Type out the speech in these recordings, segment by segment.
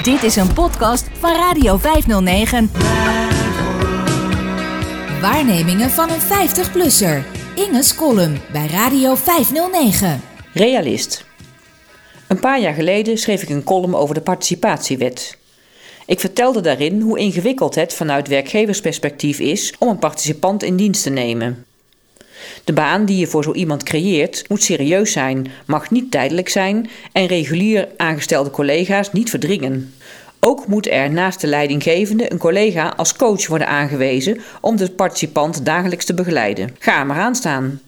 Dit is een podcast van Radio 509. Waarnemingen van een 50-plusser. Inge's column bij Radio 509. Realist. Een paar jaar geleden schreef ik een column over de participatiewet. Ik vertelde daarin hoe ingewikkeld het vanuit werkgeversperspectief is om een participant in dienst te nemen. De baan die je voor zo iemand creëert moet serieus zijn, mag niet tijdelijk zijn en regulier aangestelde collega's niet verdringen. Ook moet er naast de leidinggevende een collega als coach worden aangewezen om de participant dagelijks te begeleiden. Ga maar aan staan.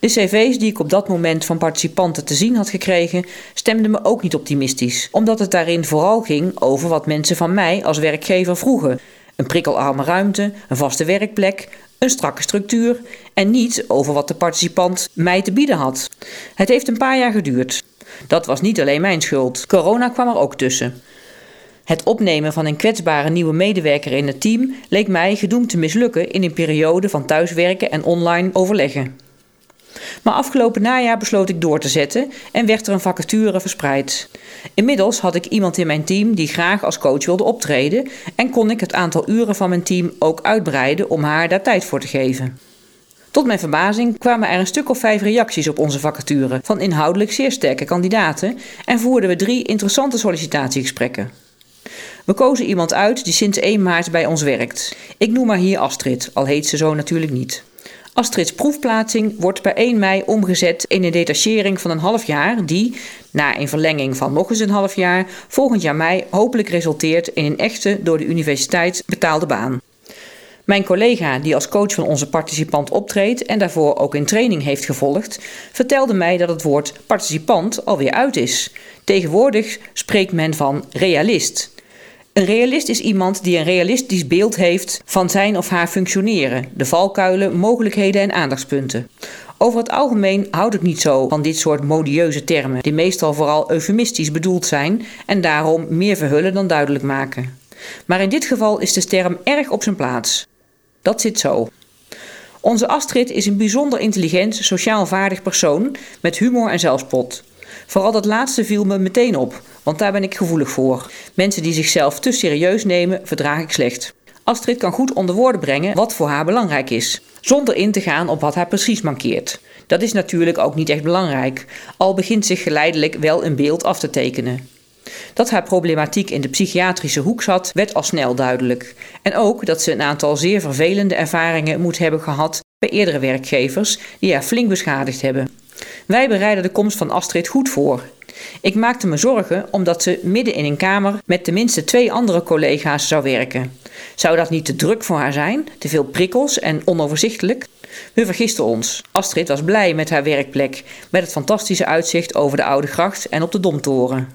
De cv's die ik op dat moment van participanten te zien had gekregen, stemden me ook niet optimistisch, omdat het daarin vooral ging over wat mensen van mij als werkgever vroegen: een prikkelarme ruimte, een vaste werkplek, een strakke structuur en niet over wat de participant mij te bieden had. Het heeft een paar jaar geduurd. Dat was niet alleen mijn schuld. Corona kwam er ook tussen. Het opnemen van een kwetsbare nieuwe medewerker in het team leek mij gedoemd te mislukken in een periode van thuiswerken en online overleggen. Maar afgelopen najaar besloot ik door te zetten en werd er een vacature verspreid. Inmiddels had ik iemand in mijn team die graag als coach wilde optreden en kon ik het aantal uren van mijn team ook uitbreiden om haar daar tijd voor te geven. Tot mijn verbazing kwamen er een stuk of vijf reacties op onze vacature van inhoudelijk zeer sterke kandidaten en voerden we drie interessante sollicitatiegesprekken. We kozen iemand uit die sinds 1 maart bij ons werkt. Ik noem haar hier Astrid, al heet ze zo natuurlijk niet. Astrid's proefplaatsing wordt per 1 mei omgezet in een detachering van een half jaar, die, na een verlenging van nog eens een half jaar, volgend jaar mei hopelijk resulteert in een echte door de universiteit betaalde baan. Mijn collega, die als coach van onze participant optreedt en daarvoor ook in training heeft gevolgd, vertelde mij dat het woord participant alweer uit is. Tegenwoordig spreekt men van realist. Een realist is iemand die een realistisch beeld heeft van zijn of haar functioneren, de valkuilen, mogelijkheden en aandachtspunten. Over het algemeen houd ik niet zo van dit soort modieuze termen, die meestal vooral eufemistisch bedoeld zijn en daarom meer verhullen dan duidelijk maken. Maar in dit geval is de term erg op zijn plaats. Dat zit zo. Onze Astrid is een bijzonder intelligent, sociaal vaardig persoon met humor en zelfspot. Vooral dat laatste viel me meteen op, want daar ben ik gevoelig voor. Mensen die zichzelf te serieus nemen, verdraag ik slecht. Astrid kan goed onder woorden brengen wat voor haar belangrijk is, zonder in te gaan op wat haar precies mankeert. Dat is natuurlijk ook niet echt belangrijk, al begint zich geleidelijk wel een beeld af te tekenen. Dat haar problematiek in de psychiatrische hoek zat, werd al snel duidelijk. En ook dat ze een aantal zeer vervelende ervaringen moet hebben gehad bij eerdere werkgevers die haar flink beschadigd hebben. Wij bereiden de komst van Astrid goed voor. Ik maakte me zorgen omdat ze midden in een kamer met tenminste twee andere collega's zou werken. Zou dat niet te druk voor haar zijn? Te veel prikkels en onoverzichtelijk? We vergisten ons. Astrid was blij met haar werkplek, met het fantastische uitzicht over de Oude Gracht en op de Domtoren.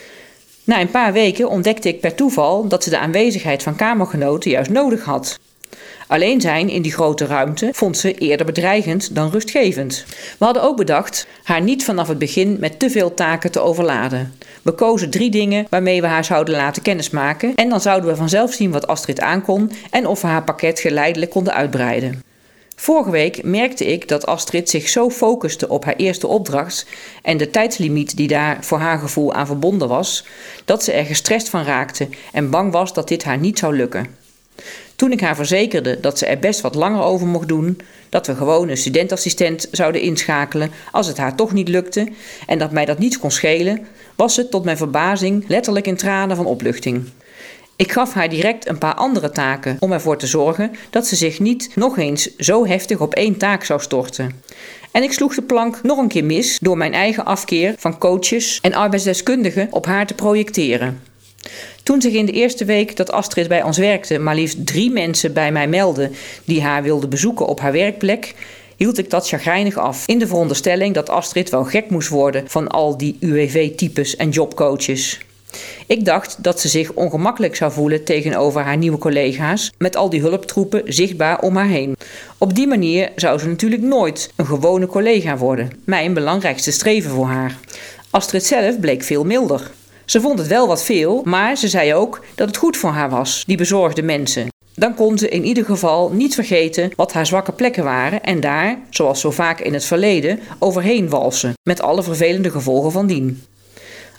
Na een paar weken ontdekte ik per toeval dat ze de aanwezigheid van kamergenoten juist nodig had. Alleen zijn in die grote ruimte vond ze eerder bedreigend dan rustgevend. We hadden ook bedacht haar niet vanaf het begin met te veel taken te overladen. We kozen drie dingen waarmee we haar zouden laten kennismaken en dan zouden we vanzelf zien wat Astrid aankon en of we haar pakket geleidelijk konden uitbreiden. Vorige week merkte ik dat Astrid zich zo focuste op haar eerste opdracht en de tijdslimiet die daar voor haar gevoel aan verbonden was, dat ze er gestrest van raakte en bang was dat dit haar niet zou lukken. Toen ik haar verzekerde dat ze er best wat langer over mocht doen, dat we gewoon een studentassistent zouden inschakelen als het haar toch niet lukte en dat mij dat niets kon schelen, was ze tot mijn verbazing letterlijk in tranen van opluchting. Ik gaf haar direct een paar andere taken om ervoor te zorgen dat ze zich niet nog eens zo heftig op één taak zou storten. En ik sloeg de plank nog een keer mis door mijn eigen afkeer van coaches en arbeidsdeskundigen op haar te projecteren. Toen zich in de eerste week dat Astrid bij ons werkte maar liefst drie mensen bij mij meldden die haar wilden bezoeken op haar werkplek, hield ik dat chagrijnig af. In de veronderstelling dat Astrid wel gek moest worden van al die UWV-types en jobcoaches. Ik dacht dat ze zich ongemakkelijk zou voelen tegenover haar nieuwe collega's met al die hulptroepen zichtbaar om haar heen. Op die manier zou ze natuurlijk nooit een gewone collega worden, mijn belangrijkste streven voor haar. Astrid zelf bleek veel milder. Ze vond het wel wat veel, maar ze zei ook dat het goed voor haar was, die bezorgde mensen. Dan kon ze in ieder geval niet vergeten wat haar zwakke plekken waren en daar, zoals zo vaak in het verleden, overheen walsen, met alle vervelende gevolgen van dien.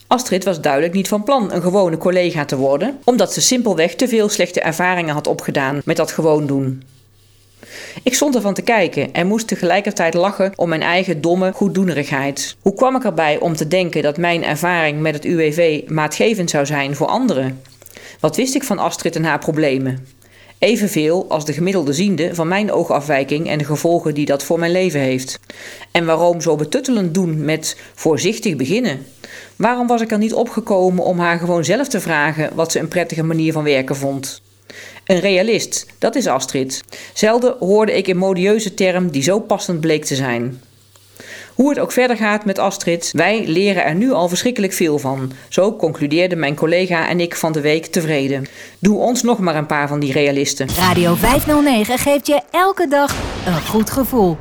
Astrid was duidelijk niet van plan een gewone collega te worden, omdat ze simpelweg te veel slechte ervaringen had opgedaan met dat gewoon doen. Ik stond ervan te kijken en moest tegelijkertijd lachen om mijn eigen domme goeddoenerigheid. Hoe kwam ik erbij om te denken dat mijn ervaring met het UWV maatgevend zou zijn voor anderen? Wat wist ik van Astrid en haar problemen? Evenveel als de gemiddelde ziende van mijn oogafwijking en de gevolgen die dat voor mijn leven heeft. En waarom zo betuttelend doen met voorzichtig beginnen? Waarom was ik er niet opgekomen om haar gewoon zelf te vragen wat ze een prettige manier van werken vond? Een realist, dat is Astrid. Zelden hoorde ik een modieuze term die zo passend bleek te zijn. Hoe het ook verder gaat met Astrid, wij leren er nu al verschrikkelijk veel van. Zo concludeerden mijn collega en ik van de week tevreden. Doe ons nog maar een paar van die realisten. Radio 509 geeft je elke dag een goed gevoel.